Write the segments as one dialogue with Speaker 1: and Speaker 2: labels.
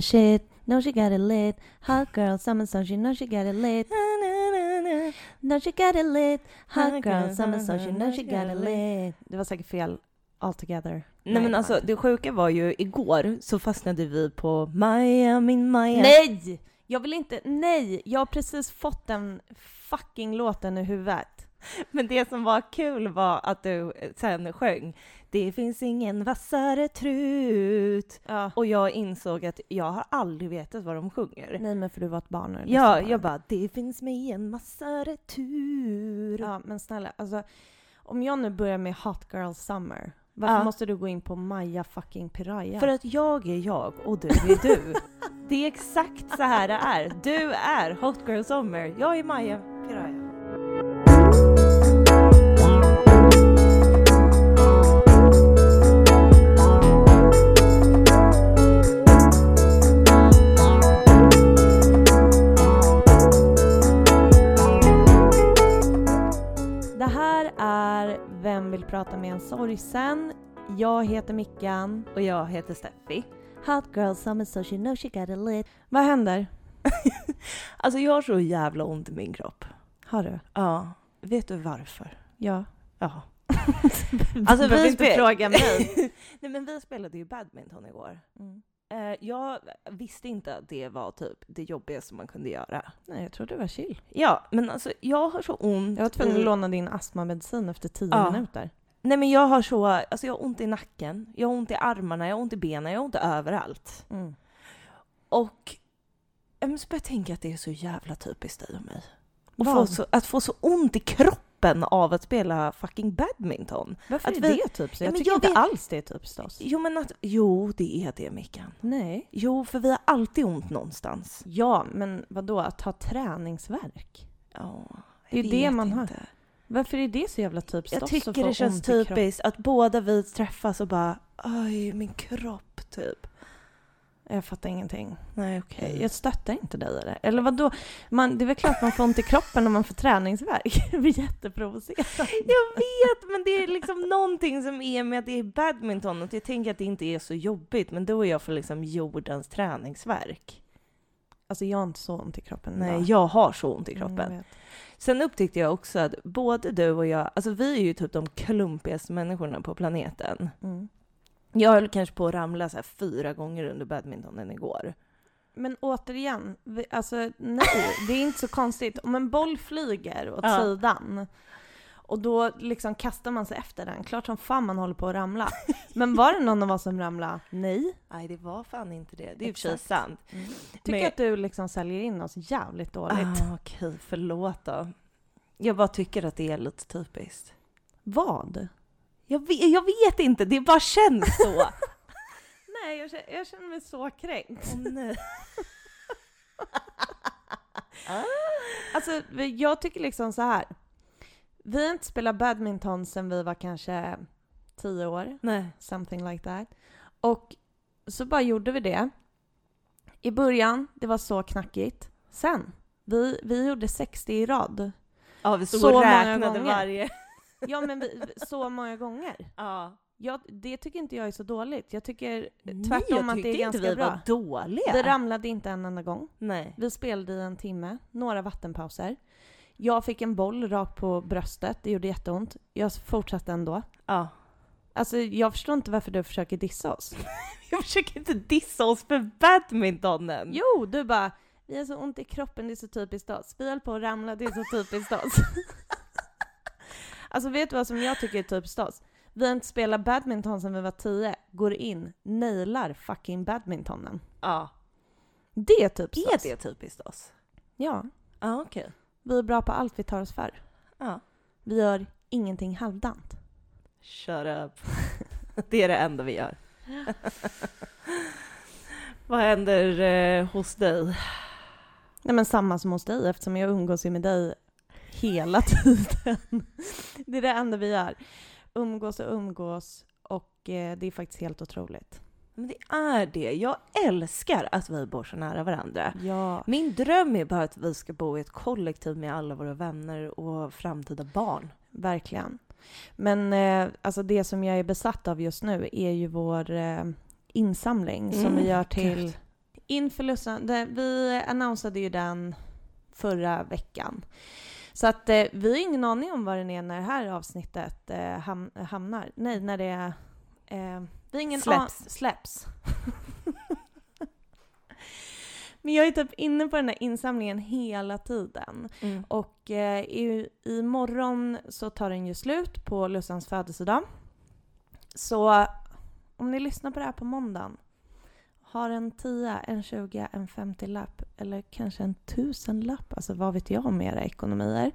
Speaker 1: that shit. No, she got it lit. Hot girl, summer sun, she know she got it lit. No, she got it lit. Hot girl, summer sun, she know she got it lit. Det var säkert fel altogether.
Speaker 2: Nej men alltså det sjuka var ju igår så fastnade vi på min Maja.
Speaker 1: Nej! Jag vill inte, nej! Jag har precis fått den fucking låten i huvudet.
Speaker 2: Men det som var kul var att du sen sjöng Det finns ingen vassare trut.
Speaker 1: Ja.
Speaker 2: Och jag insåg att jag har aldrig vetat vad de sjunger.
Speaker 1: Nej men för du var ett barn när du
Speaker 2: Ja, jag bara Det finns mig en vassare tur.
Speaker 1: Ja men snälla, alltså om jag nu börjar med Hot Girl Summer, varför
Speaker 2: Ja.
Speaker 1: måste du gå in på Maja fucking Piraya?
Speaker 2: För att jag är jag och du är du. det är exakt så här det är. Du är Hot Girl Summer, jag är Maja Piraya.
Speaker 1: Vill prata med en sorgsen? Jag heter Mickan.
Speaker 2: Och jag heter Steffi.
Speaker 1: Hot girl summer so she knows she got it lit. Vad händer?
Speaker 2: Alltså jag har så jävla ont i min kropp.
Speaker 1: Har du?
Speaker 2: Ja. Vet du varför?
Speaker 1: Ja.
Speaker 2: Ja.
Speaker 1: Alltså
Speaker 2: vi
Speaker 1: vi inte fråga mig.
Speaker 2: Nej men vi spelade ju badminton igår.
Speaker 1: Mm.
Speaker 2: Eh, jag visste inte att det var typ det jobbigaste man kunde göra.
Speaker 1: Nej, jag trodde det var chill.
Speaker 2: Ja, men alltså jag har så ont
Speaker 1: Jag var tvungen att låna din astmamedicin efter tio
Speaker 2: Ja.
Speaker 1: minuter.
Speaker 2: Nej men jag har så, alltså jag har ont i nacken, jag har ont i armarna, jag har ont i benen, jag har ont överallt.
Speaker 1: Mm.
Speaker 2: Och så börjar jag tänka att det är så jävla typiskt dig och mig. Och få så, att få så ont i kroppen av att spela fucking badminton.
Speaker 1: Varför
Speaker 2: Att
Speaker 1: är
Speaker 2: vi-
Speaker 1: det typ?
Speaker 2: Ja,
Speaker 1: Jag
Speaker 2: men
Speaker 1: tycker
Speaker 2: jag
Speaker 1: inte
Speaker 2: vet-
Speaker 1: alls det är typiskt oss.
Speaker 2: Jo men att, jo det är det Mickan.
Speaker 1: Nej.
Speaker 2: Jo för vi har alltid ont någonstans.
Speaker 1: Ja, men vad då att ha träningsverk?
Speaker 2: Ja,
Speaker 1: Det är
Speaker 2: jag
Speaker 1: det man har.
Speaker 2: inte.
Speaker 1: Varför är det så jävla typiskt
Speaker 2: Jag tycker det känns typiskt att båda vi träffas och bara oj min kropp typ.
Speaker 1: Jag fattar ingenting.
Speaker 2: Nej okej.
Speaker 1: Jag stöttar inte dig. Eller vad då? Man, det är väl klart man får ont i kroppen om man får träningsvärk. Det blir jätteprovocerande.
Speaker 2: Jag vet, men det är liksom någonting som är med att det är badminton och jag tänker att det inte är så jobbigt, men då är jag för liksom jordens träningsverk.
Speaker 1: Alltså jag har inte så ont i kroppen
Speaker 2: Nej,
Speaker 1: idag.
Speaker 2: jag har så ont i
Speaker 1: Mm,
Speaker 2: kroppen.
Speaker 1: vet.
Speaker 2: Sen upptäckte jag också att både du och jag, alltså vi är ju typ de klumpigaste människorna på planeten.
Speaker 1: Mm.
Speaker 2: Jag höll kanske på att ramla så fyra gånger under badmintonen igår.
Speaker 1: Men återigen, vi, alltså nej, det är inte så konstigt. Om en boll flyger åt
Speaker 2: Ja.
Speaker 1: sidan och då liksom kastar man sig efter den, klart som fan man håller på att ramla. Men var det någon av oss som ramlade? Nej.
Speaker 2: Nej, det var fan inte det. Det är och för sig sant.
Speaker 1: Tycker
Speaker 2: Men-
Speaker 1: att du liksom säljer in oss jävligt dåligt.
Speaker 2: Ah, Okej, förlåt då. Jag bara tycker att det är lite typiskt.
Speaker 1: Vad?
Speaker 2: Jag vet, jag vet inte, det bara känns så.
Speaker 1: Nej, jag känner, jag känner mig så kränkt.
Speaker 2: Åh, nej.
Speaker 1: Alltså, jag tycker liksom så här. Vi har inte spelat badminton sedan vi var kanske tio år.
Speaker 2: nej.
Speaker 1: something like that. Och så bara gjorde vi det. I början, det var så knackigt. Sen, vi, vi gjorde 60 i rad.
Speaker 2: Ja, vi stod
Speaker 1: Så
Speaker 2: och räknade varje...
Speaker 1: Ja, men vi, så många gånger.
Speaker 2: Ja.
Speaker 1: Jag, det tycker inte jag är så dåligt. Jag tycker
Speaker 2: Nej,
Speaker 1: tvärtom
Speaker 2: jag
Speaker 1: att det är ganska
Speaker 2: inte vi
Speaker 1: bra.
Speaker 2: var dåliga.
Speaker 1: Det ramlade inte en enda gång.
Speaker 2: Nej.
Speaker 1: Vi spelade i en timme, några vattenpauser. Jag fick en boll rakt på bröstet, det gjorde jätteont. Jag fortsatte ändå.
Speaker 2: Ja.
Speaker 1: Alltså, jag förstår inte varför du försöker dissa oss.
Speaker 2: Jag försöker inte dissa oss för badmintonen.
Speaker 1: Jo, du bara vi har så ont i kroppen, det är så typiskt oss. Vi höll på att ramla, det är så typiskt oss. alltså vet du vad som jag tycker är typiskt oss? Vi har inte spelat badminton sedan vi var tio, går in, nailar fucking badmintonen.
Speaker 2: Ja.
Speaker 1: Det är typiskt
Speaker 2: Är
Speaker 1: oss.
Speaker 2: det typiskt oss?
Speaker 1: Ja.
Speaker 2: Ja, okej.
Speaker 1: Vi är bra på allt vi tar oss för.
Speaker 2: Ja.
Speaker 1: Vi gör ingenting halvdant.
Speaker 2: Shut up. Det är det enda vi gör. Vad händer eh, hos dig?
Speaker 1: Nej men samma som hos dig eftersom jag umgås ju med dig hela tiden. Det är det enda vi gör. Umgås och umgås och eh, det är faktiskt helt otroligt.
Speaker 2: Men det är det. Jag älskar att vi bor så nära varandra.
Speaker 1: Ja.
Speaker 2: Min dröm är bara att vi ska bo i ett kollektiv med alla våra vänner och framtida barn.
Speaker 1: Verkligen. Men eh, alltså det som jag är besatt av just nu är ju vår eh, insamling som
Speaker 2: Mm,
Speaker 1: vi gör till inför Lussan, vi annonsade ju den förra veckan. Så att eh, vi har ingen aning om vad den är när det här avsnittet eh, ham, hamnar. Nej, när det. Eh, vi har ingen
Speaker 2: Släpps.
Speaker 1: släpps. Men jag är typ inne på den här insamlingen hela tiden.
Speaker 2: Mm.
Speaker 1: Och eh, i, imorgon så tar den ju slut på Lussans födelsedag. Så om ni lyssnar på det här på måndagen, har en 10, en 20, en 50-lapp eller kanske en 1000-lapp, alltså vad vet jag om era ekonomier.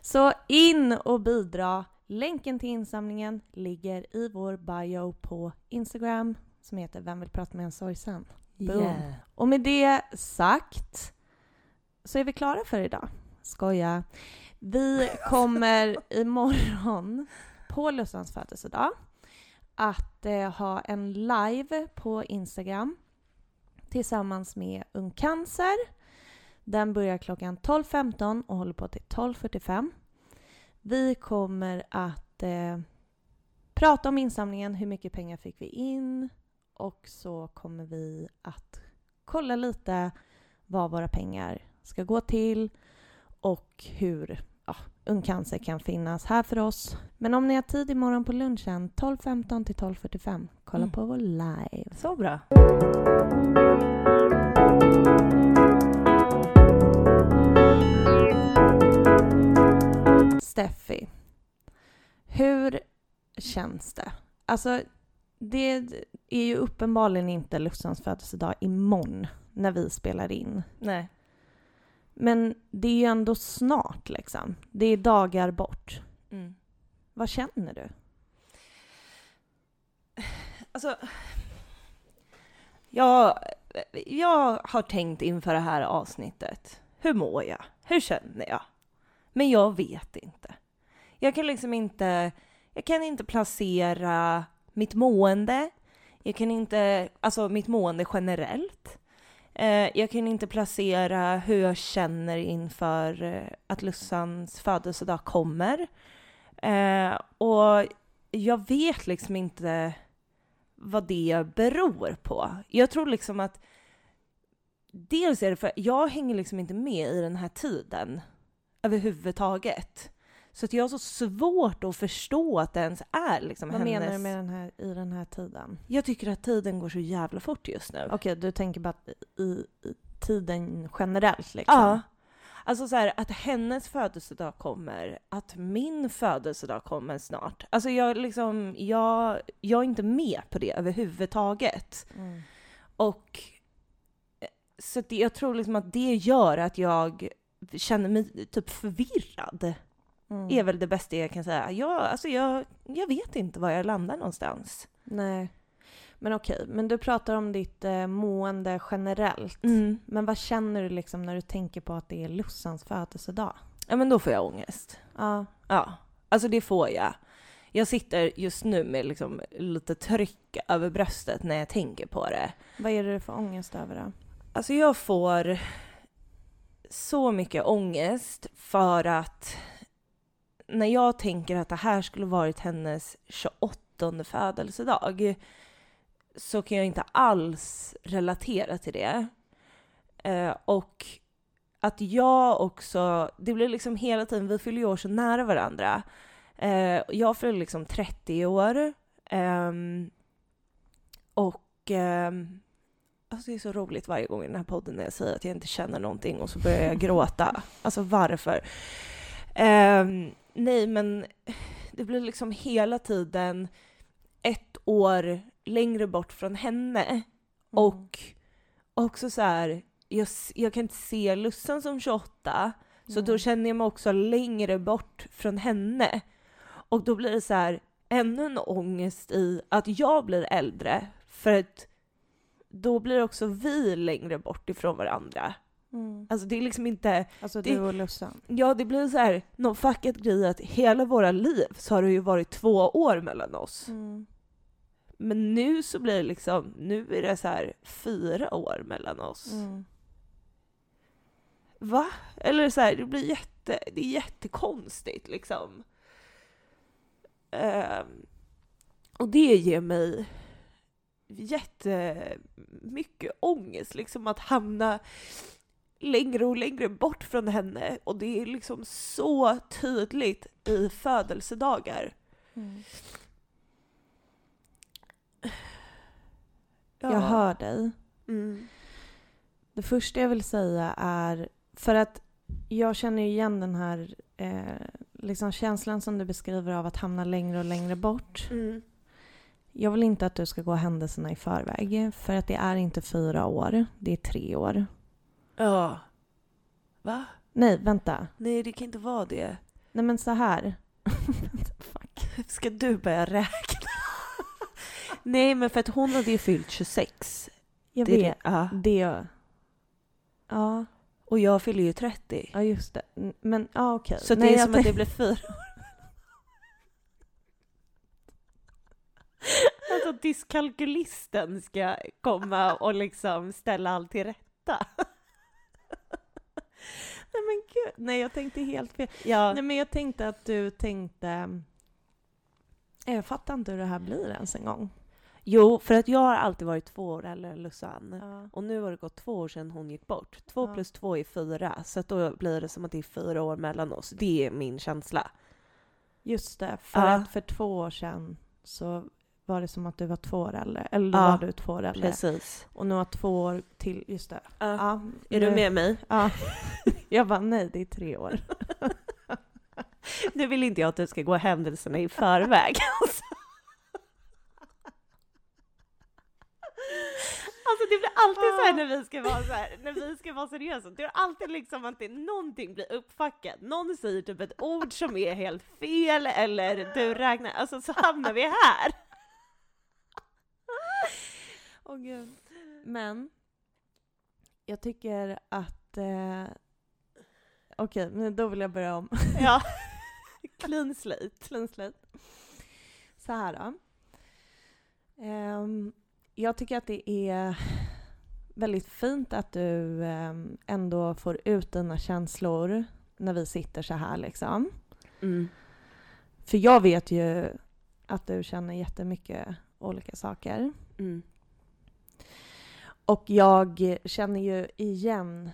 Speaker 1: Så in och bidra. Länken till insamlingen ligger i vår bio på Instagram som heter Vem vill prata med en sorgsen? Boom.
Speaker 2: Yeah.
Speaker 1: Och med det sagt så är vi klara för idag. Skoja. Vi kommer imorgon på Lussans födelsedag att eh, ha en live på Instagram tillsammans med Ung Cancer. Den börjar klockan 12.15 och håller på till 12.45. Vi kommer att eh, prata om insamlingen, hur mycket pengar fick vi in och så kommer vi att kolla lite vad våra pengar ska gå till och hur Ung Cancer kan finnas här för oss. Men om ni har tid imorgon på lunchen 12.15 till 12.45, kolla
Speaker 2: Mm.
Speaker 1: på vår live.
Speaker 2: Så bra.
Speaker 1: Steffi, hur känns det? Alltså, det är ju uppenbarligen inte Lussans födelsedag imorgon när vi spelar in.
Speaker 2: Nej.
Speaker 1: Men det är ju ändå snart liksom. Det är dagar bort.
Speaker 2: Mm.
Speaker 1: Vad känner du?
Speaker 2: Alltså, jag, jag har tänkt inför det här avsnittet. Hur mår jag? Hur känner jag? Men jag vet inte. Jag kan liksom inte, jag kan inte placera mitt mående. Jag kan inte, alltså mitt mående generellt. Eh, jag kan inte placera hur jag känner inför eh, att Lussans födelsedag kommer. Eh, och jag vet liksom inte vad det beror på. Jag tror liksom att dels är det för jag hänger liksom inte med i den här tiden överhuvudtaget. Så att jag har så svårt att förstå att det ens är liksom
Speaker 1: Vad
Speaker 2: hennes...
Speaker 1: menar du med den här, i den här tiden?
Speaker 2: Jag tycker att tiden går så jävla fort just nu.
Speaker 1: Okej, du tänker bara i, i tiden generellt liksom?
Speaker 2: Ja. Alltså så här, att hennes födelsedag kommer, att min födelsedag kommer snart. Alltså jag liksom, jag, jag är inte med på det överhuvudtaget.
Speaker 1: Mm.
Speaker 2: Och eh, så det, jag tror liksom att det gör att jag känner mig typ förvirrad.
Speaker 1: Mm.
Speaker 2: Är väl det bästa jag kan säga. Jag, alltså jag, jag vet inte var jag landar någonstans.
Speaker 1: Nej. Men okej, men du pratar om ditt eh, mående generellt.
Speaker 2: Mm.
Speaker 1: Men vad känner du liksom när du tänker på att det är Lussans födelsedag?
Speaker 2: Ja men då får jag ångest.
Speaker 1: Ja.
Speaker 2: Ja, alltså det får jag. Jag sitter just nu med liksom lite tryck över bröstet när jag tänker på det.
Speaker 1: Vad är det du får ångest över då?
Speaker 2: Alltså jag får så mycket ångest för att när jag tänker att det här skulle varit hennes 28 födelsedag så kan jag inte alls relatera till det. Eh, och att jag också, det blir liksom hela tiden, vi fyller ju år så nära varandra. Eh, jag fyller liksom 30 år. ehm, och ehm, Alltså det är så roligt varje gång i den här podden när jag säger att jag inte känner någonting och så börjar jag gråta. Alltså varför? Ehm, nej, men det blir liksom hela tiden ett år längre bort från henne.
Speaker 1: Mm.
Speaker 2: Och också så här, jag, jag kan inte se Lussan som 28, så då känner jag mig också längre bort från henne. Och då blir det så här, ännu en ångest i att jag blir äldre, för att då blir också vi längre bort ifrån varandra.
Speaker 1: Mm.
Speaker 2: Alltså det är liksom inte,
Speaker 1: Alltså
Speaker 2: det-
Speaker 1: du och Lussan?
Speaker 2: ja det blir så här, någon fuckad grej att hela våra liv så har det ju varit två år mellan oss.
Speaker 1: Mm.
Speaker 2: Men nu så blir det liksom, nu är det så här fyra år mellan oss.
Speaker 1: Mm.
Speaker 2: Va? Eller så här, det blir jätte, det är jättekonstigt liksom. Ehm, och det ger mig jättemycket ångest liksom att hamna längre och längre bort från henne och det är liksom så tydligt i födelsedagar.
Speaker 1: Mm.
Speaker 2: Ja.
Speaker 1: Jag hör dig.
Speaker 2: Mm.
Speaker 1: Det första jag vill säga är, för att jag känner igen den här eh, liksom känslan som du beskriver av att hamna längre och längre bort.
Speaker 2: Mm.
Speaker 1: Jag vill inte att du ska gå händelserna i förväg, för att det är inte fyra år, det är tre år.
Speaker 2: Ja. Va?
Speaker 1: Nej, vänta.
Speaker 2: Nej, det kan inte vara det.
Speaker 1: Nej men så här.
Speaker 2: Ska du börja räkna? Nej, men för att hon hade ju fyllt 26.
Speaker 1: Jag
Speaker 2: Det
Speaker 1: vet.
Speaker 2: det. Ja.
Speaker 1: Det... Ja,
Speaker 2: Och jag fyller ju 30.
Speaker 1: ja just det. Men ja okej.
Speaker 2: Så
Speaker 1: Nej,
Speaker 2: det är som att det blir fyra Alltså dyskalkylisten ska komma och liksom ställa allt till rätta.
Speaker 1: Nej men gud. Nej jag tänkte helt fel.
Speaker 2: Ja.
Speaker 1: Nej men jag tänkte att du tänkte... Jag fattar inte hur det här blir ens en gång.
Speaker 2: Jo, för att jag har alltid varit två år äldre än Lusanne.
Speaker 1: Ja.
Speaker 2: Och nu har det gått två år sedan hon gick bort. Två
Speaker 1: Ja.
Speaker 2: plus två är fyra, så att då blir det som att det är fyra år mellan oss. Det är min känsla.
Speaker 1: Just det, för
Speaker 2: Ja.
Speaker 1: att för två år sedan så var det som att du var två år äldre. Eller då
Speaker 2: Ja,
Speaker 1: var du två år äldre.
Speaker 2: Precis.
Speaker 1: Och nu har två år till, just det. Ja,
Speaker 2: Är du
Speaker 1: nu-
Speaker 2: med mig?
Speaker 1: Ja. Jag bara nej, det är tre år.
Speaker 2: Nu vill inte jag att du ska gå händelserna i förväg. Alltså. Alltså det blir alltid så här när vi ska vara så här, när vi ska vara seriösa. Det är alltid liksom att det, någonting blir uppfackat. Någon säger typ ett ord som är helt fel eller du räknar, alltså så hamnar vi här.
Speaker 1: Åh gud. Men jag tycker att... Eh, Okej, men då vill jag börja om.
Speaker 2: Ja. Clean slate.
Speaker 1: Clean slate. Så här då. Ehm, jag tycker att det är väldigt fint att du ehm, ändå får ut dina känslor när vi sitter så här liksom.
Speaker 2: Mm.
Speaker 1: För jag vet ju att du känner jättemycket olika saker.
Speaker 2: Mm.
Speaker 1: Och jag känner ju igen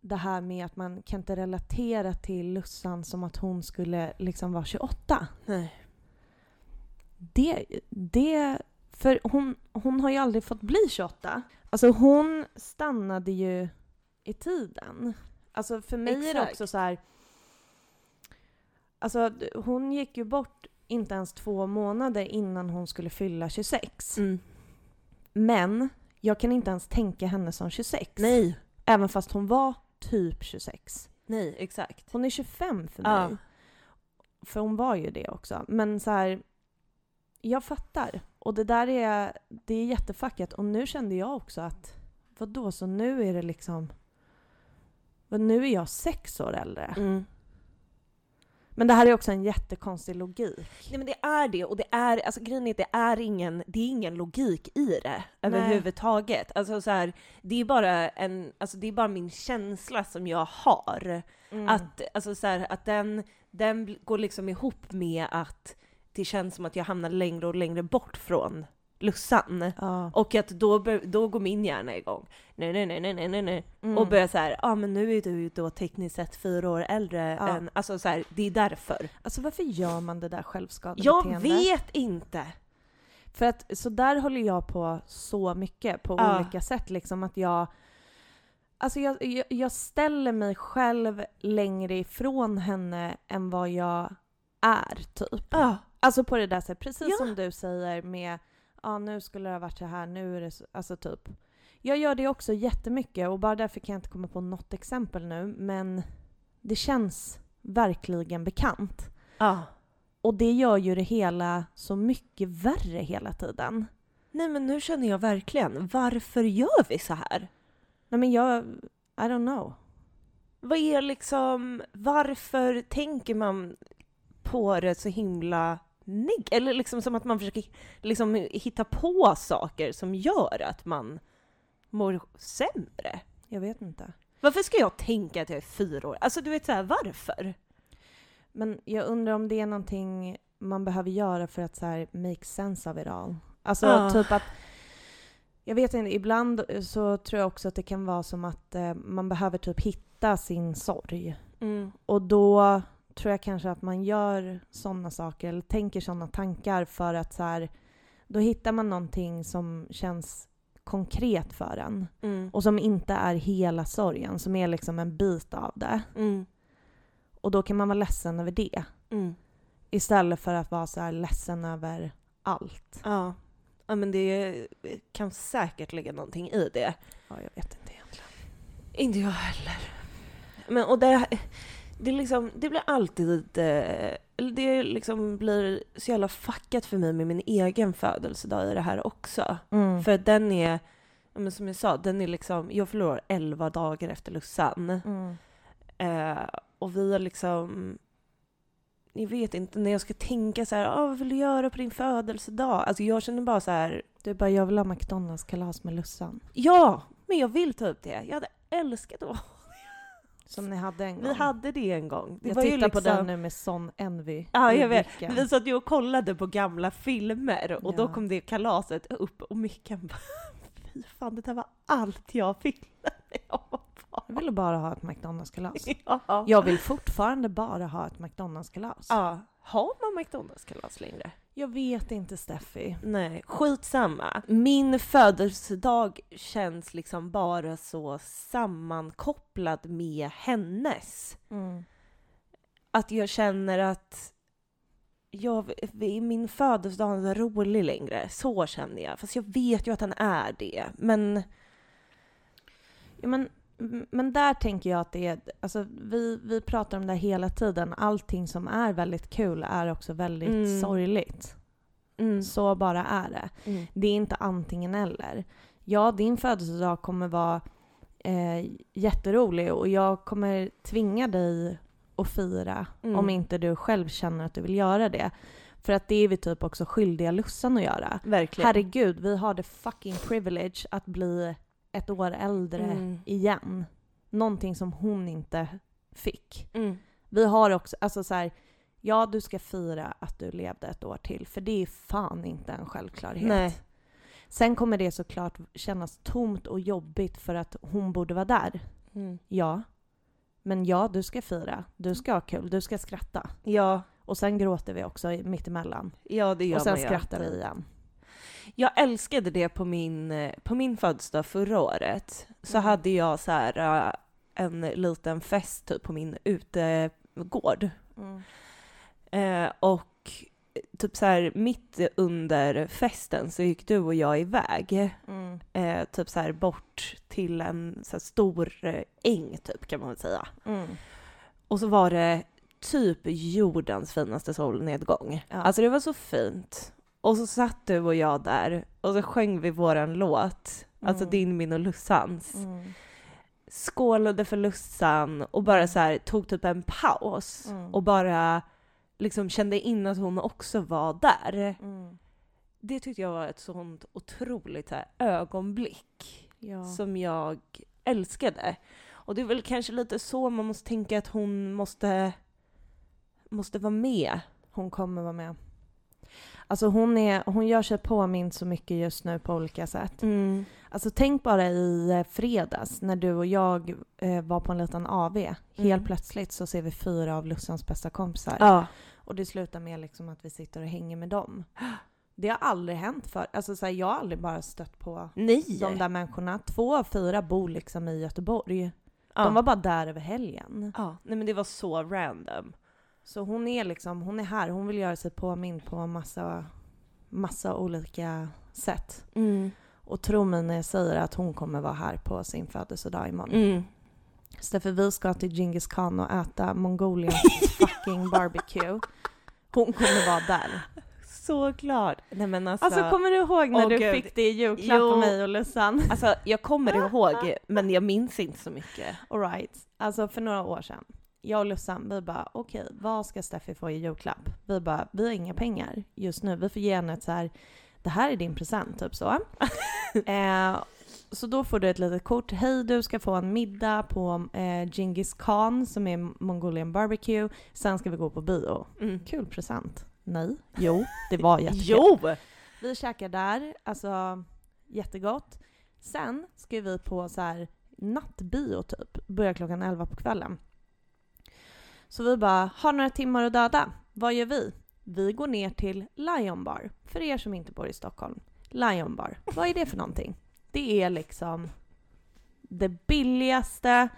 Speaker 1: det här med att man kan inte relatera till Lussan som att hon skulle liksom vara 28.
Speaker 2: Nej.
Speaker 1: Det, det, för hon, hon har ju aldrig fått bli 28. Alltså hon stannade ju i tiden. Alltså för mig är det
Speaker 2: Exakt.
Speaker 1: också så här. Alltså hon gick ju bort inte ens två månader innan hon skulle fylla 26.
Speaker 2: Mm.
Speaker 1: Men jag kan inte ens tänka henne som 26.
Speaker 2: Nej.
Speaker 1: Även fast hon var typ 26.
Speaker 2: Nej, exakt.
Speaker 1: Hon är 25 för mig.
Speaker 2: Ja.
Speaker 1: För hon var ju det också. Men så här, jag fattar. Och det där är, det är jättefackat. Och nu kände jag också att, vad då så nu är det liksom, nu är jag sex år äldre.
Speaker 2: Mm.
Speaker 1: Men det här är också en jättekonstig logik.
Speaker 2: Nej men det är det, och det är, alltså grejen är att det är ingen, det är ingen logik i det överhuvudtaget. Alltså så här, det är bara en, alltså det är bara min känsla som jag har.
Speaker 1: Mm.
Speaker 2: Att, alltså så här, att den, den går liksom ihop med att det känns som att jag hamnar längre och längre bort från Lussan.
Speaker 1: Ja.
Speaker 2: Och att då, då går min hjärna igång. Nej, nej, nej, nej, nej, nej.
Speaker 1: Mm.
Speaker 2: Och börjar så här, ja ah, men nu är du ju då tekniskt sett fyra år äldre
Speaker 1: Ja.
Speaker 2: än, alltså så här, det är därför.
Speaker 1: Alltså varför gör man det där självskadebeteende?
Speaker 2: Jag vet inte!
Speaker 1: För att så där håller jag på så mycket på
Speaker 2: Ja.
Speaker 1: olika sätt. Liksom att jag, alltså jag, jag, jag ställer mig själv längre ifrån henne än vad jag är, typ.
Speaker 2: Ja.
Speaker 1: Alltså på det där sättet, precis som du säger med ja nu skulle det ha varit så här, nu är det så, alltså typ. Jag gör det också jättemycket och bara därför kan jag inte komma på något exempel nu, men det känns verkligen bekant.
Speaker 2: ja.
Speaker 1: Och det gör ju det hela så mycket värre hela tiden.
Speaker 2: Nej men nu känner jag verkligen, varför gör vi så här?
Speaker 1: Nej men jag, I don't know.
Speaker 2: Vad är liksom, varför tänker man på det så himla neg- Eller liksom som att man försöker liksom hitta på saker som gör att man mår sämre.
Speaker 1: Jag vet inte.
Speaker 2: Varför ska jag tänka att jag är fyra år? Alltså du vet så här, varför?
Speaker 1: Men jag undrar om det är någonting man behöver göra för att så här make sense of it all. Alltså
Speaker 2: Ja.
Speaker 1: typ att Jag vet inte, ibland så tror jag också att det kan vara som att eh, man behöver typ hitta sin sorg.
Speaker 2: Mm.
Speaker 1: Och då tror jag kanske att man gör sådana saker, eller tänker sådana tankar för att så här, då hittar man någonting som känns konkret för en.
Speaker 2: Mm.
Speaker 1: Och som inte är hela sorgen, som är liksom en bit av det.
Speaker 2: Mm.
Speaker 1: Och då kan man vara ledsen över det.
Speaker 2: Mm.
Speaker 1: Istället för att vara så här ledsen över allt.
Speaker 2: Ja. ja, men det kan säkert ligga någonting i det.
Speaker 1: Ja, jag vet inte egentligen.
Speaker 2: Inte jag heller. Men och det, det, liksom, det blir alltid... eh, eller Det liksom blir så jävla fuckat för mig med min egen födelsedag i det här också.
Speaker 1: Mm.
Speaker 2: För den är, men som jag sa, den är liksom... Jag förlorar 11 dagar efter Lussan.
Speaker 1: Mm.
Speaker 2: Eh, och vi har liksom... Jag vet inte, när jag ska tänka så här, "Ah, vad vill du göra på din födelsedag? Alltså jag känner bara så här,
Speaker 1: Du bara, jag vill ha McDonalds-kalas med Lussan.
Speaker 2: ja, men jag vill ta upp det. Jag hade älskat att
Speaker 1: Som ni hade en gång.
Speaker 2: Vi hade det en gång. Det
Speaker 1: jag tittar på
Speaker 2: liksom-
Speaker 1: den nu med sån envy
Speaker 2: Ja, jag vet. Vi satt ju och kollade på gamla filmer och då
Speaker 1: Ja.
Speaker 2: kom det kalaset upp och Mickan bara Fy fan, det där var allt jag när jag var
Speaker 1: Jag ville bara ha ett McDonalds-kalas.
Speaker 2: Ja.
Speaker 1: Jag vill fortfarande bara ha ett McDonalds-kalas.
Speaker 2: ja. Har man McDonalds-kalas längre?
Speaker 1: Jag vet inte Steffi.
Speaker 2: Nej, skitsamma. Min födelsedag känns liksom bara så sammankopplad med hennes.
Speaker 1: Mm.
Speaker 2: Att jag känner att jag, min födelsedag är inte rolig längre. Så känner jag. Fast jag vet ju att den är det. Men
Speaker 1: Ja, men, men där tänker jag att det är, alltså vi, vi pratar om det hela tiden. Allting som är väldigt kul är också väldigt
Speaker 2: Mm.
Speaker 1: sorgligt.
Speaker 2: mm,
Speaker 1: Så bara är det.
Speaker 2: mm,
Speaker 1: Det är inte antingen eller. Ja, din födelsedag kommer vara eh, jätterolig och jag kommer tvinga dig att fira
Speaker 2: Mm.
Speaker 1: om inte du själv känner att du vill göra det. För att det är vi typ också skyldiga Lussan att göra.
Speaker 2: verkligen.
Speaker 1: Herregud, vi har det fucking privilege att bli ett år äldre
Speaker 2: Mm.
Speaker 1: igen. Någonting som hon inte fick.
Speaker 2: Mm.
Speaker 1: Vi har också, alltså så här, ja du ska fira att du levde ett år till, för det är fan inte en självklarhet.
Speaker 2: Nej.
Speaker 1: Sen kommer det såklart kännas tomt och jobbigt för att hon borde vara där.
Speaker 2: Mm.
Speaker 1: Ja. Men ja, du ska fira. Du ska ha kul. Du ska skratta.
Speaker 2: Ja,
Speaker 1: Och sen gråter vi också i- mitt emellan.
Speaker 2: ja, det gör
Speaker 1: Och sen
Speaker 2: man
Speaker 1: skrattar vi igen.
Speaker 2: Jag älskade det på min, eh, på min födelsedag förra året. Så
Speaker 1: Mm.
Speaker 2: hade jag så här eh, en liten fest typ på min utegård. Eh, och typ så här mitt under festen så gick du och jag iväg.
Speaker 1: Mm.
Speaker 2: Eh, typ så här bort till en så stor eh, äng typ kan man väl säga.
Speaker 1: Mm.
Speaker 2: Och så var det typ jordens finaste solnedgång.
Speaker 1: Ja.
Speaker 2: Alltså det var så fint. Och så satt du och jag där och så sjöng vi våran låt. Alltså
Speaker 1: Mm.
Speaker 2: din, min och Lussans.
Speaker 1: Mm.
Speaker 2: Skålade för Lussan och bara så här tog typ en paus.
Speaker 1: Mm.
Speaker 2: Och bara liksom kände in att hon också var där.
Speaker 1: Mm.
Speaker 2: Det tyckte jag var ett sånt otroligt här, ögonblick.
Speaker 1: Ja.
Speaker 2: som jag älskade. Och det är väl kanske lite så man måste tänka att hon måste, måste vara med.
Speaker 1: Hon kommer vara med. Alltså hon, är, hon gör sig påmind så mycket just nu på olika sätt.
Speaker 2: Mm.
Speaker 1: Alltså tänk bara i eh, fredags när du och jag eh, var på en liten AV. Helt
Speaker 2: Mm.
Speaker 1: plötsligt så ser vi fyra av Lussans bästa kompisar.
Speaker 2: Ja.
Speaker 1: Och det slutar med liksom att vi sitter och hänger med dem. Det har aldrig hänt för Alltså så här, jag har aldrig bara stött på
Speaker 2: Nej!
Speaker 1: de där människorna. Två av fyra bor liksom i Göteborg.
Speaker 2: ja.
Speaker 1: De var bara där över helgen.
Speaker 2: ja. Nej men det var så random.
Speaker 1: Så hon är liksom, hon är här. Hon vill göra sig påmind på massa, massa olika sätt.
Speaker 2: Mm.
Speaker 1: Och tro mig när jag säger att hon kommer vara här på sin födelsedag imorgon.
Speaker 2: Mm.
Speaker 1: För vi ska till Genghis khan och äta Mongoliens fucking barbecue. Hon kommer vara där.
Speaker 2: Så glad. Nej men alltså,
Speaker 1: Alltså kommer du ihåg när
Speaker 2: Åh,
Speaker 1: du
Speaker 2: Gud.
Speaker 1: fick det i julklapp av mig och Lussan?
Speaker 2: alltså jag kommer ihåg men jag minns inte så mycket.
Speaker 1: Alright, alltså för några år sedan. Jag och Lussan, vi bara okej, vad ska Steffi få i julklapp? Vi bara, vi har inga pengar just nu. Vi får ge henne ett så här, det här är din present, typ så. eh, så då får du ett litet kort. Hej, du ska få en middag på eh, Genghis khan som är Mongolian barbecue. Sen ska vi gå på bio.
Speaker 2: Mm.
Speaker 1: Kul present. Nej. Jo, det var jättekul.
Speaker 2: Jo!
Speaker 1: Vi käkar där. Alltså, jättegott. Sen ska vi på så här nattbio typ, börjar klockan 11 på kvällen. Så vi bara, har några timmar att döda. Vad gör vi? Vi går ner till Lion Bar. För er som inte bor i Stockholm. Lion Bar. Vad är det för någonting? Det är liksom det billigaste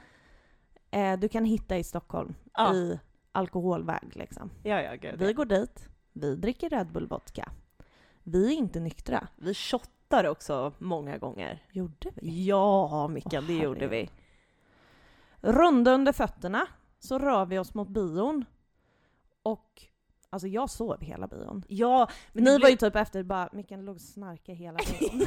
Speaker 1: eh, du kan hitta i Stockholm
Speaker 2: Ja.
Speaker 1: i alkoholväg liksom.
Speaker 2: Ja, ja, gud.
Speaker 1: Vi går dit, vi dricker Red Bull vodka. Vi är inte nyktra.
Speaker 2: Vi shottar också många gånger.
Speaker 1: Gjorde vi?
Speaker 2: Ja, Mickan,
Speaker 1: Åh,
Speaker 2: det gjorde vi.
Speaker 1: herregud. Runda under fötterna så rör vi oss mot bion. Och alltså jag sov hela bion.
Speaker 2: Ja, men
Speaker 1: Ni
Speaker 2: det,
Speaker 1: var
Speaker 2: blev,
Speaker 1: ju typ efter bara, Mikael låg och snarkade hela bion.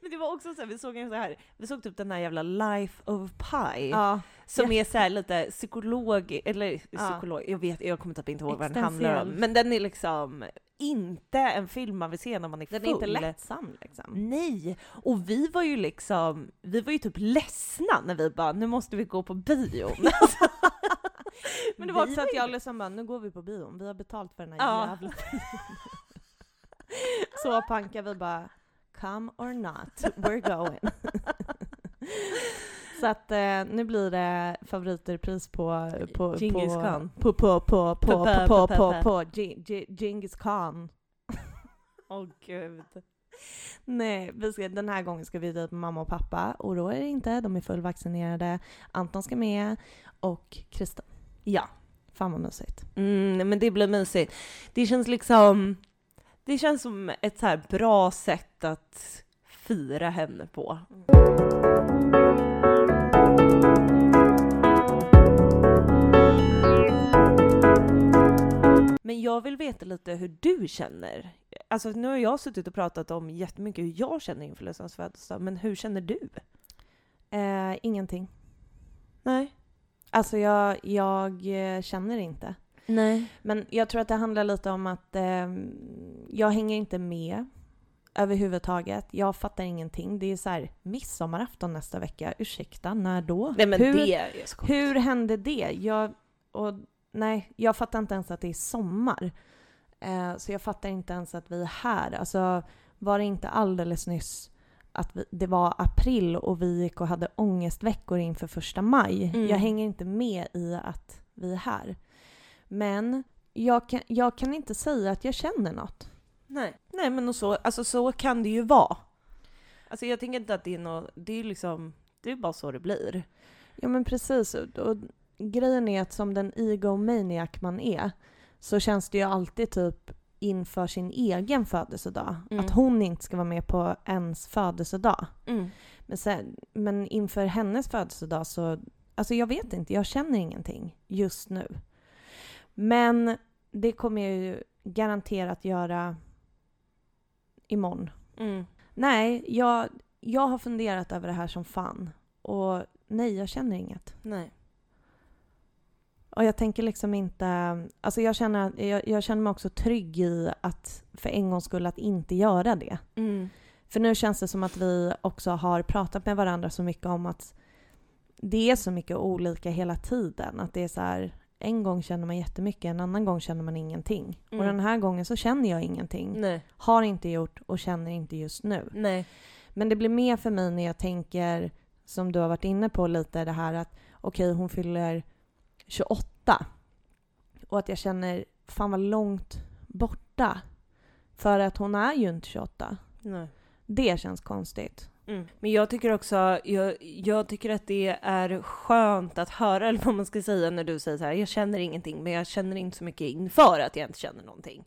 Speaker 2: men det var också så här, vi såg en så här, vi såg typ den här jävla Life of Pi.
Speaker 1: ja,
Speaker 2: Som är så lite psykolog, eller
Speaker 1: Ja.
Speaker 2: psykolog, jag vet, jag kommer typ inte ihåg vad den handlar om. Men den är liksom inte en film man vill se när man är
Speaker 1: den
Speaker 2: full.
Speaker 1: är inte lättsam liksom.
Speaker 2: Nej! Och vi var ju liksom, vi var ju typ ledsna när vi bara, nu måste vi gå på bio.
Speaker 1: Men det var
Speaker 2: Vi
Speaker 1: också att jag liksom bara, nu går vi på bion, vi har betalt för den här
Speaker 2: Ja.
Speaker 1: jävla. Så pankar vi bara, come or not, we're going. Så att eh, nu blir det favoritpris på på
Speaker 2: Genghis
Speaker 1: på,
Speaker 2: Khan.
Speaker 1: på på på på på på på på Gi- Genghis Khan.
Speaker 2: Åh gud.
Speaker 1: Nej, vi ska, den här gången ska vi dit med mamma och pappa. Oroa er inte, de är fullvaccinerade. Anton ska med och Kristen.
Speaker 2: Ja.
Speaker 1: Fan vad mysigt.
Speaker 2: Mm, men det blir mysigt. Det känns liksom, det känns som ett så här bra sätt att fira henne på. Men jag vill veta lite hur du känner. Alltså nu har jag suttit och pratat om jättemycket hur jag känner inför Lussans födelsedag, men hur känner du?
Speaker 1: Eh, ingenting.
Speaker 2: Nej.
Speaker 1: Alltså jag, jag eh, känner inte.
Speaker 2: Nej.
Speaker 1: Men jag tror att det handlar lite om att eh, jag hänger inte med överhuvudtaget. Jag fattar ingenting. Det är så här midsommarafton nästa vecka. Ursäkta, när då?
Speaker 2: Nej men
Speaker 1: hur,
Speaker 2: det är
Speaker 1: hur hände det? Jag, och, nej, jag fattar inte ens att det är sommar. Eh, så jag fattar inte ens att vi är här. Alltså, var det inte alldeles nyss att vi, det var april och vi gick och hade ångestveckor inför första maj?
Speaker 2: Mm.
Speaker 1: Jag hänger inte med i att vi är här. Men jag kan, jag kan inte säga att jag känner något.
Speaker 2: Nej, nej men och så, alltså så kan det ju vara. Alltså jag tänker inte att det är något, det är liksom, det är bara så det blir.
Speaker 1: Ja men precis. Och, och grejen är att som den egomaniac man är så känns det ju alltid typ inför sin egen födelsedag.
Speaker 2: Mm.
Speaker 1: Att hon inte ska vara med på ens födelsedag.
Speaker 2: Mm.
Speaker 1: Men, sen, men inför hennes födelsedag så, alltså jag vet inte, jag känner ingenting just nu. Men det kommer jag ju garanterat göra imorgon.
Speaker 2: Mm.
Speaker 1: Nej, jag, jag har funderat över det här som fan. Och nej, jag känner inget.
Speaker 2: Nej.
Speaker 1: Och jag tänker liksom inte... Alltså jag känner, jag, jag känner mig också trygg i att för en gångs skull att inte göra det.
Speaker 2: Mm.
Speaker 1: För nu känns det som att vi också har pratat med varandra så mycket om att det är så mycket olika hela tiden. Att det är så här, en gång känner man jättemycket, en annan gång känner man ingenting.
Speaker 2: Mm.
Speaker 1: Och den här gången så känner jag ingenting.
Speaker 2: Nej.
Speaker 1: Har inte gjort och känner inte just nu.
Speaker 2: Nej.
Speaker 1: Men det blir mer för mig när jag tänker, som du har varit inne på lite, det här att okej, hon fyller 28. Och att jag känner, fan vad långt borta. För att hon är ju inte 28.
Speaker 2: Nej.
Speaker 1: Det känns konstigt.
Speaker 2: Mm. Men jag tycker också, jag, jag tycker att det är skönt att höra, eller vad man ska säga när du säger så här, jag känner ingenting, men jag känner inte så mycket inför att jag inte känner någonting.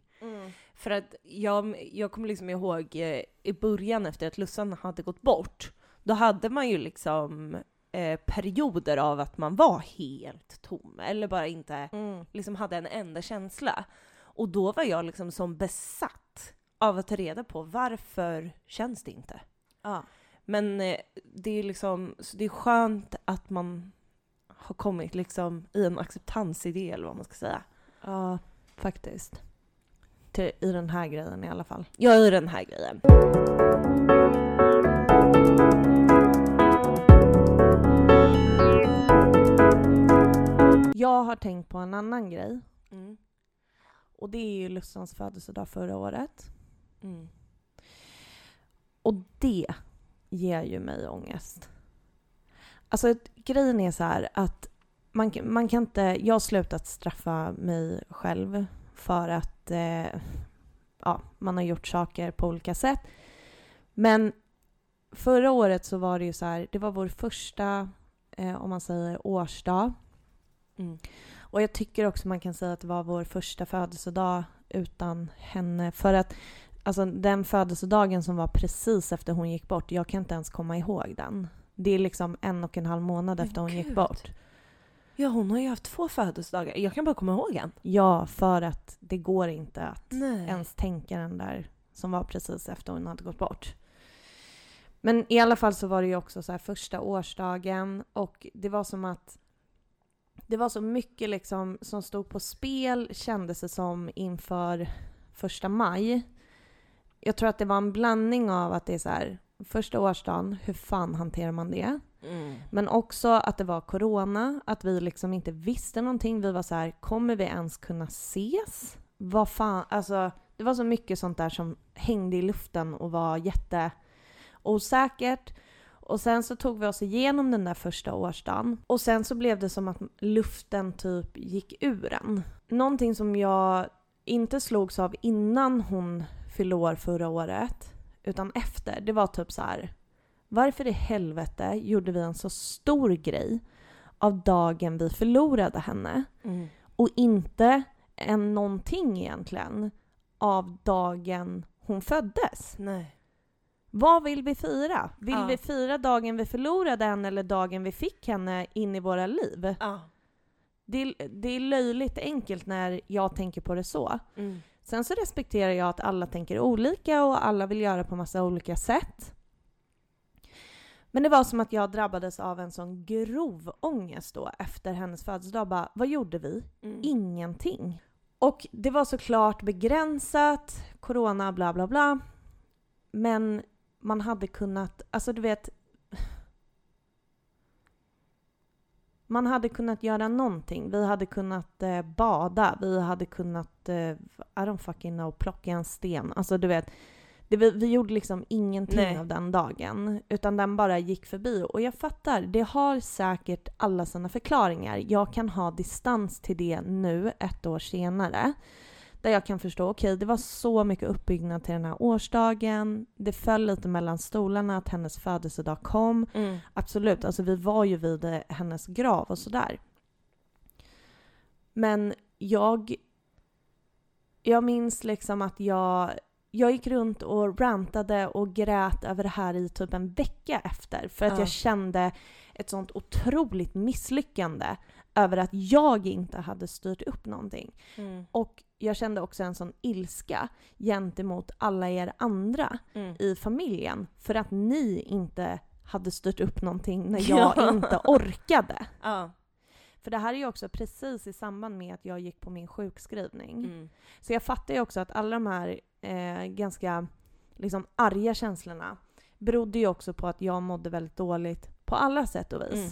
Speaker 2: För att jag, jag kommer liksom ihåg eh, i början efter att Lussan hade gått bort, då hade man ju liksom eh, perioder av att man var helt tom, eller bara inte
Speaker 1: Mm.
Speaker 2: liksom hade en enda känsla. Och då var jag liksom som besatt av att ta reda på varför känns det inte?
Speaker 1: Ja.
Speaker 2: Men eh, det är liksom, så det är skönt att man har kommit liksom i en acceptansidé eller vad man ska säga.
Speaker 1: ja, faktiskt. Till, I den här grejen i alla fall.
Speaker 2: Jag är i den här grejen.
Speaker 1: Jag har tänkt på en annan grej.
Speaker 2: Mm.
Speaker 1: Och det är ju Lussans födelsedag förra året.
Speaker 2: Mm.
Speaker 1: Och det ger ju mig ångest. Alltså grejen är så här att man, kan- man kan inte... Jag har slutat straffa mig själv för att eh, ja, man har gjort saker på olika sätt. Men förra året så var det ju så här, det var vår första, eh, om man säger årsdag.
Speaker 2: Mm.
Speaker 1: Och jag tycker också man kan säga att det var vår första födelsedag utan henne. För att alltså, den födelsedagen som var precis efter hon gick bort, jag kan inte ens komma ihåg den. Det är liksom en och en halv månad
Speaker 2: Men
Speaker 1: efter hon gick
Speaker 2: gud.
Speaker 1: bort.
Speaker 2: Ja, hon har ju haft två födelsedagar. Jag kan bara komma ihåg en.
Speaker 1: Ja, för att det går inte att
Speaker 2: Nej.
Speaker 1: ens tänka den där som var precis efter hon hade gått bort. Men i alla fall så var det ju också så här första årsdagen och det var som att det var så mycket liksom som stod på spel kändes det som inför första maj. Jag tror att det var en blandning av att det är så här första årsdagen, hur fan hanterar man det?
Speaker 2: Mm.
Speaker 1: Men också att det var corona, att vi liksom inte visste någonting. Vi var så här, kommer vi ens kunna ses? Vad fan, alltså det var så mycket sånt där som hängde i luften och var jätteosäkert. Och sen så tog vi oss igenom den där första årsdagen. Och sen så blev det som att luften typ gick ur en. Någonting som jag inte slogs av innan hon fyllde år förra året, utan efter, det var typ så här. Varför i helvete gjorde vi en så stor grej av dagen vi förlorade henne
Speaker 2: Mm.
Speaker 1: och inte en någonting egentligen av dagen hon föddes?
Speaker 2: Nej.
Speaker 1: Vad vill vi fira? Vill
Speaker 2: Ja.
Speaker 1: vi fira dagen vi förlorade henne eller dagen vi fick henne in i våra liv?
Speaker 2: Ja.
Speaker 1: Det är, det är löjligt enkelt när jag tänker på det så.
Speaker 2: Mm.
Speaker 1: Sen så respekterar jag att alla tänker olika och alla vill göra på massa olika sätt. Men det var som att jag drabbades av en sån grov ångest då efter hennes födelsedag. Bara, vad gjorde vi?
Speaker 2: Mm.
Speaker 1: Ingenting. Och det var såklart begränsat, corona, bla bla bla. Men man hade kunnat, alltså du vet. Man hade kunnat göra någonting. Vi hade kunnat eh, bada, vi hade kunnat, eh, I don't fucking know, plocka en sten. Alltså du vet, det, vi, vi gjorde liksom ingenting
Speaker 2: Nej.
Speaker 1: av den dagen. Utan den bara gick förbi. Och jag fattar, det har säkert alla sina förklaringar. Jag kan ha distans till det nu, ett år senare. Där jag kan förstå, okej det var så mycket uppbyggnad till den här årsdagen. Det föll lite mellan stolarna att hennes födelsedag kom.
Speaker 2: Mm.
Speaker 1: Absolut, alltså vi var ju vid eh, hennes grav och sådär. Men jag... Jag minns liksom att jag... Jag gick runt och rantade och grät över det här i typ en vecka efter. För att
Speaker 2: Ja.
Speaker 1: jag kände ett sånt otroligt misslyckande över att jag inte hade styrt upp någonting.
Speaker 2: Mm.
Speaker 1: Och jag kände också en sån ilska gentemot alla er andra
Speaker 2: Mm.
Speaker 1: i familjen för att ni inte hade styrt upp någonting när jag
Speaker 2: Ja.
Speaker 1: inte orkade.
Speaker 2: Ja.
Speaker 1: För det här är ju också precis i samband med att jag gick på min sjukskrivning.
Speaker 2: Mm.
Speaker 1: Så jag fattar ju också att alla de här eh, ganska liksom arga känslorna berodde ju också på att jag mådde väldigt dåligt på alla sätt och vis.
Speaker 2: Mm.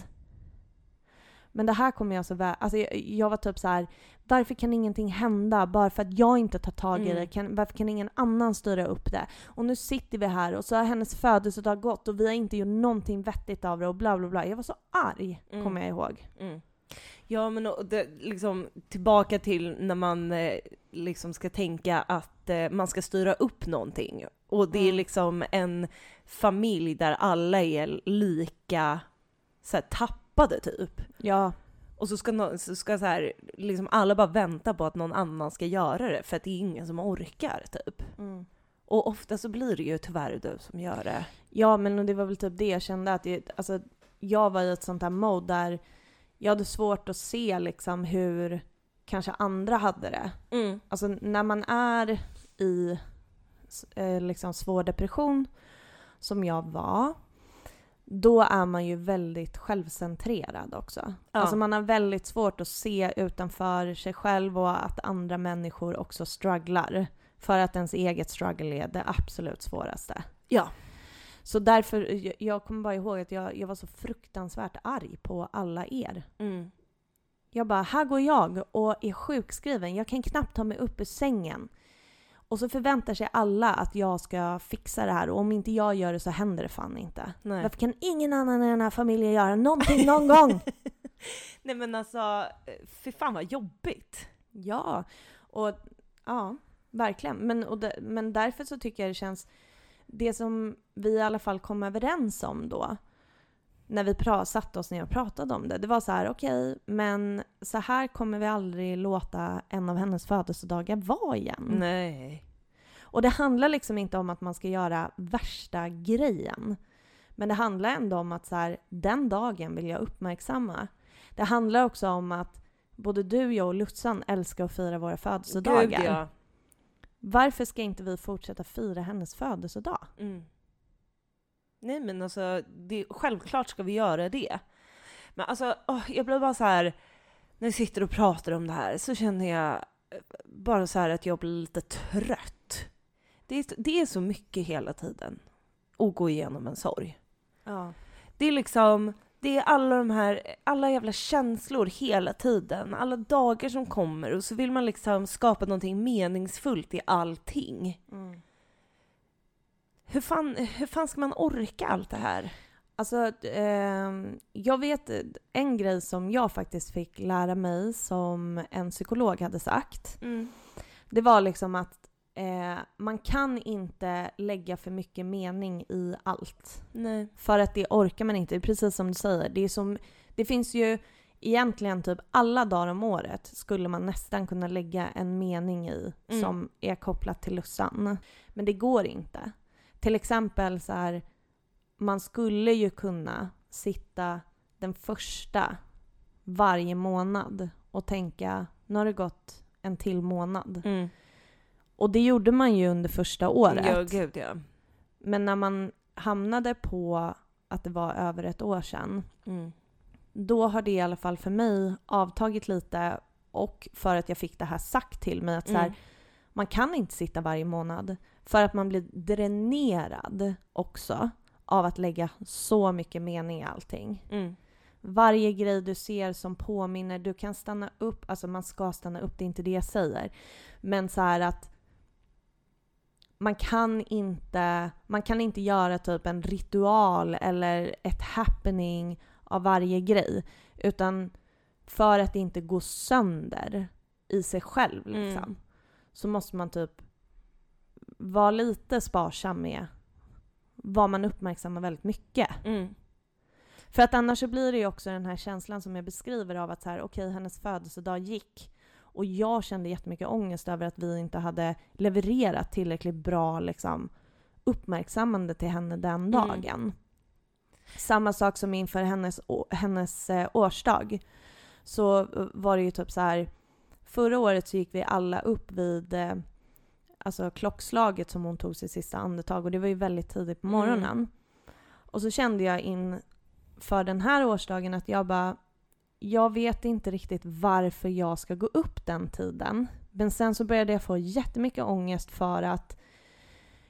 Speaker 1: Men det här kommer jag så väl... Alltså jag, jag var typ så här. varför kan ingenting hända bara för att jag inte tar tag i
Speaker 2: Mm.
Speaker 1: det? Kan, varför kan ingen annan styra upp det? Och nu sitter vi här och så har hennes födelsedag gått och vi har inte gjort någonting vettigt av det och bla bla bla. Jag var så arg,
Speaker 2: Mm.
Speaker 1: kommer jag ihåg.
Speaker 2: Mm. Ja, men och det, liksom, tillbaka till när man eh, liksom ska tänka att eh, man ska styra upp någonting. Och det är
Speaker 1: Mm.
Speaker 2: liksom en familj där alla är lika så här, tappade typ.
Speaker 1: Ja,
Speaker 2: Och så ska, nå- så ska så här, liksom alla bara vänta på att någon annan ska göra det för att det är ingen som orkar typ.
Speaker 1: mm.
Speaker 2: Och ofta så blir det ju tyvärr du som gör det.
Speaker 1: ja men det var väl typ det jag kände att det, alltså, jag var i ett sånt här mode där jag hade svårt att se liksom hur kanske andra hade det.
Speaker 2: Mm.
Speaker 1: Alltså när man är i eh, liksom svår depression, som jag var, då är man ju väldigt självcentrerad också.
Speaker 2: Ja.
Speaker 1: Alltså man har väldigt svårt att se utanför sig själv och att andra människor också strugglar. För att ens eget struggle är det absolut svåraste.
Speaker 2: Ja.
Speaker 1: Så därför, jag- kommer bara ihåg att jag, jag var så fruktansvärt arg på alla er.
Speaker 2: Mm.
Speaker 1: Jag bara, här går jag och är sjukskriven. Jag kan knappt ta mig upp ur sängen. Och så förväntar sig alla att jag ska fixa det här och om inte jag gör det så händer det fan inte.
Speaker 2: Nej.
Speaker 1: Varför kan ingen annan i den här familjen göra någonting någon gång?
Speaker 2: Nej men alltså, fy fan vad jobbigt.
Speaker 1: Ja, och ja, verkligen. Men, och de, men därför så tycker jag det känns, det som vi i alla fall kom överens om då, när vi pra, satt oss ner och pratade om det, det var så här, okej, men så här kommer vi aldrig låta en av hennes födelsedagar vara igen.
Speaker 2: Nej.
Speaker 1: Och det handlar liksom inte om att man ska göra värsta grejen. Men det handlar ändå om att så här, den dagen vill jag uppmärksamma. Det handlar också om att både du, jag och Lutsan älskar att fira våra födelsedagar.
Speaker 2: Gud, ja.
Speaker 1: Varför ska inte vi fortsätta fira hennes födelsedag?
Speaker 2: Mm. Nej men alltså, det, självklart ska vi göra det. Men alltså, åh, jag blir bara så här när jag sitter och pratar om det här så känner jag eh, bara så här att jag blir lite trött. Det är, det är så mycket hela tiden att gå igenom en sorg.
Speaker 1: Ja.
Speaker 2: Det är liksom, det är alla de här, alla jävla känslor hela tiden, alla dagar som kommer och så vill man liksom skapa någonting meningsfullt i allting.
Speaker 1: Mm.
Speaker 2: Hur fan, hur fan ska man orka allt det här?
Speaker 1: Alltså, ehm, jag vet en grej som jag faktiskt fick lära mig som en psykolog hade sagt. Det var liksom att eh, man kan inte lägga för mycket mening i allt.
Speaker 2: Nej.
Speaker 1: För att det orkar man inte. Precis som du säger. Det, är som, det finns ju egentligen typ alla dagar om året skulle man nästan kunna lägga en mening i
Speaker 2: Mm.
Speaker 1: som är kopplat till Lussan. Men det går inte. Till exempel så här, man skulle ju kunna sitta den första varje månad och tänka nu har det gått en till månad.
Speaker 2: Mm.
Speaker 1: Och det gjorde man ju under första året.
Speaker 2: Ja, gud ja.
Speaker 1: Men när man hamnade på att det var över ett år sedan,
Speaker 2: Mm.
Speaker 1: då har det i alla fall för mig avtagit lite och för att jag fick det här sagt till mig att så här,
Speaker 2: Mm.
Speaker 1: Man kan inte sitta varje månad för att man blir dränerad också av att lägga så mycket mening i allting.
Speaker 2: Mm.
Speaker 1: Varje grej du ser som påminner, du kan stanna upp, alltså man ska stanna upp, det är inte det jag säger. Men så att man kan inte, man kan inte göra typ en ritual eller ett happening av varje grej. Utan för att inte gå sönder i sig själv liksom.
Speaker 2: Mm.
Speaker 1: Så måste man typ vara lite sparsam med vad man uppmärksammar väldigt mycket.
Speaker 2: Mm.
Speaker 1: För att annars så blir det ju också den här känslan som jag beskriver av att så här, okej, hennes födelsedag gick och jag kände jättemycket ångest över att vi inte hade levererat tillräckligt bra liksom, uppmärksammande till henne den dagen. Samma sak som inför hennes, hennes eh, årsdag. Så eh, var det ju typ så här, förra året så gick vi alla upp vid eh, alltså klockslaget som hon tog sitt sista andetag och det var ju väldigt tidigt på
Speaker 2: Mm.
Speaker 1: morgonen. Och så kände jag in för den här årsdagen att jag bara, jag vet inte riktigt varför jag ska gå upp den tiden. Men sen så började jag få jättemycket ångest för att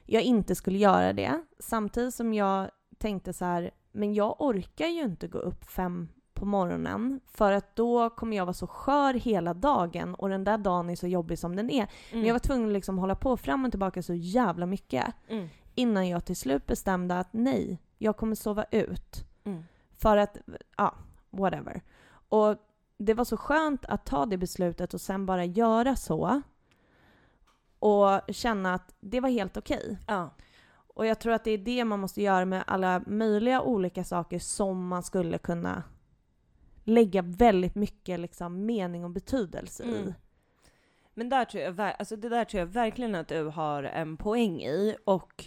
Speaker 1: jag inte skulle göra det. Samtidigt som jag tänkte så här, men jag orkar ju inte gå upp fem på morgonen för att då kommer jag vara så skör hela dagen och den där dagen är så jobbig som den är. Men jag var tvungen att liksom hålla på fram och tillbaka så jävla mycket
Speaker 2: Mm.
Speaker 1: innan jag till slut bestämde att nej, jag kommer sova ut.
Speaker 2: Mm.
Speaker 1: För att, ja, whatever. Och det var så skönt att ta det beslutet och sen bara göra så. Och känna att det var helt okej.
Speaker 2: Ja.
Speaker 1: Och jag tror att det är det man måste göra med alla möjliga olika saker som man skulle kunna lägga väldigt mycket liksom, mening och betydelse i.
Speaker 2: Mm. Men där tror jag, alltså det där tror jag verkligen att du har en poäng i och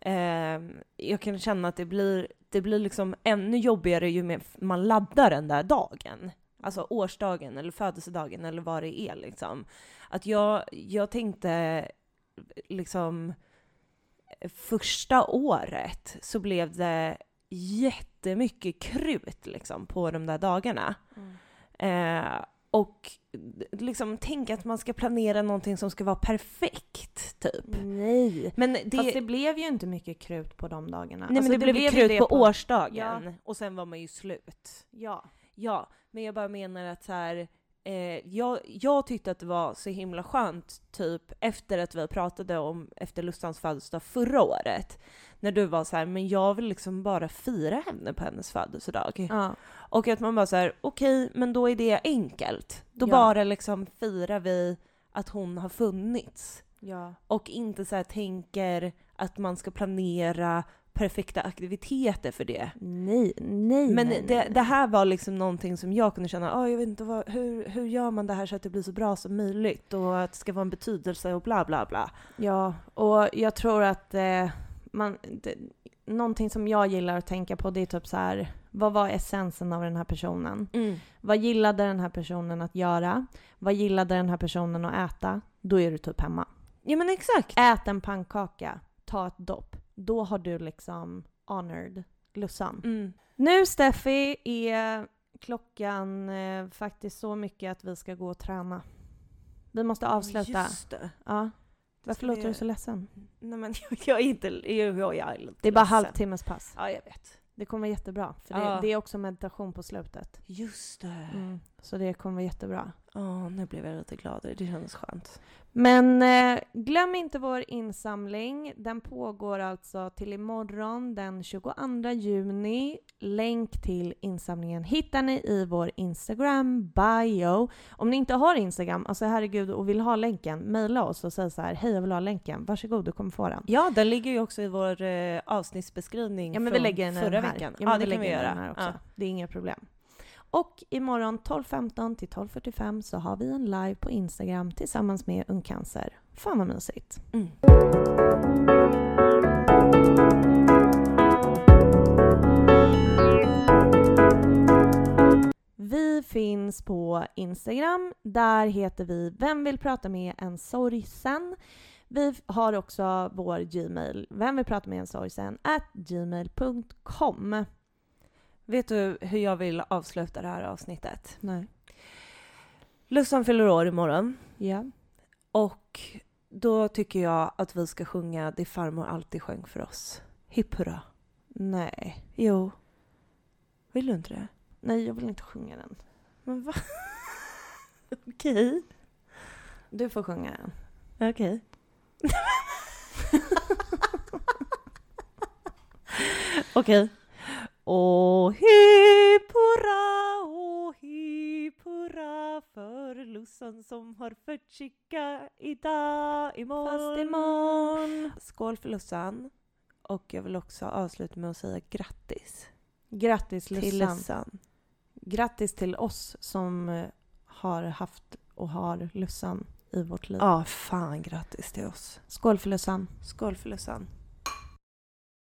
Speaker 2: ehm, jag kan känna att det blir, det blir liksom ännu jobbigare ju mer man laddar den där dagen. Alltså årsdagen eller födelsedagen eller vad det är liksom. Att jag, jag tänkte liksom första året så blev det jättemycket krut liksom på de där dagarna. Eh, och liksom tänka att man ska planera någonting som ska vara perfekt, typ.
Speaker 1: Nej!
Speaker 2: Men det,
Speaker 1: Fast det blev ju inte mycket krut på de dagarna.
Speaker 2: nej,
Speaker 1: Alltså,
Speaker 2: men det, blev ju
Speaker 1: ju
Speaker 2: krut
Speaker 1: det
Speaker 2: på, årsdagen
Speaker 1: Ja.
Speaker 2: och sen var man ju slut.
Speaker 1: Ja.
Speaker 2: Ja, men jag bara menar att så här, eh, jag, jag tyckte att det var så himla skönt, typ efter att vi pratade om efter Lussans födelsedag förra året. När du var så här, men jag vill liksom bara fira henne på hennes födelsedag.
Speaker 1: Ja.
Speaker 2: Och att man bara så här, okej, men då är det enkelt. Då
Speaker 1: Ja.
Speaker 2: bara liksom firar vi att hon har funnits.
Speaker 1: ja.
Speaker 2: Och inte så här tänker att man ska planera perfekta aktiviteter för det.
Speaker 1: Nej, nej,
Speaker 2: Men
Speaker 1: nej,
Speaker 2: det,
Speaker 1: nej,
Speaker 2: det här var liksom någonting som jag kunde känna, oh, jag vet inte vad, hur, hur gör man det här så att det blir så bra som möjligt och att det ska vara en betydelse och bla bla bla.
Speaker 1: Ja, och jag tror att eh, man, det, någonting som jag gillar att tänka på det är typ så här, vad var essensen av den här personen? Vad gillade den här personen att göra? Vad gillade den här personen att äta? Då är du typ hemma.
Speaker 2: Ja men exakt.
Speaker 1: Ät en pannkaka, ta ett dopp. Då har du liksom honored Lussan.
Speaker 2: Mm.
Speaker 1: Nu Steffi är klockan eh, faktiskt så mycket att vi ska gå och träna. Vi måste avsluta.
Speaker 2: Just det.
Speaker 1: Ja. Varför låter du
Speaker 2: göra.
Speaker 1: så ledsen?
Speaker 2: Nej men jag, jag är inte, jag, jag, jag är lite
Speaker 1: Det är bara
Speaker 2: ledsen.
Speaker 1: halvtimmes pass.
Speaker 2: Ja jag vet.
Speaker 1: Det kommer vara jättebra. För det,
Speaker 2: Ja.
Speaker 1: det är också meditation på slutet.
Speaker 2: Just det.
Speaker 1: Mm. Så det kommer vara jättebra.
Speaker 2: Ja, nu blev jag lite gladare. Det kändes skönt.
Speaker 1: Men eh, glöm inte vår insamling. Den pågår alltså till imorgon den 22 juni. Länk till insamlingen hittar ni i vår Instagram bio. Om ni inte har Instagram, alltså herregud och vill ha länken, mejla oss och säg så här hej jag vill ha länken. Varsågod du kommer få den.
Speaker 2: Ja, den ligger ju också i vår eh, avsnittsbeskrivning
Speaker 1: Ja men vi
Speaker 2: från
Speaker 1: lägger den
Speaker 2: förra
Speaker 1: här.
Speaker 2: veckan.
Speaker 1: Ja, men
Speaker 2: det
Speaker 1: vi
Speaker 2: kan vi göra.
Speaker 1: Den här också.
Speaker 2: Ja.
Speaker 1: Det är inga problem. Och imorgon 12.15 till 12.45 så har vi en live på Instagram tillsammans med Ungcancer. Fan vad mysigt.
Speaker 2: Mm.
Speaker 1: Vi finns på Instagram. Där heter vi Vem vill prata med en sorgsen? Vi har också vår Gmail, vem vill prata med en sorgsen? at gmail.com.
Speaker 2: Vet du hur jag vill avsluta det här avsnittet?
Speaker 1: Nej.
Speaker 2: Lussan fyller år imorgon
Speaker 1: Ja.
Speaker 2: och då tycker jag att vi ska sjunga Det farmor alltid sjöng för oss. Hipp hurra.
Speaker 1: Nej.
Speaker 2: Jo. Vill du inte det?
Speaker 1: Nej, jag vill inte sjunga den.
Speaker 2: Men va? Okej.
Speaker 1: Du får sjunga den.
Speaker 2: Okej. Okej. Åh hipp hurra, åh hipp hurra för Lussan som har föttsicka idag, imorgon.
Speaker 1: Fast imorgon.
Speaker 2: Skål för Lussan. Och jag vill också avsluta med att säga grattis
Speaker 1: Grattis
Speaker 2: till
Speaker 1: Lussan.
Speaker 2: Lussan.
Speaker 1: Grattis till oss som eh, har haft och har Lussan i vårt liv.
Speaker 2: Ja, fan grattis till oss.
Speaker 1: Skål för Lussan.
Speaker 2: Skål för Lussan.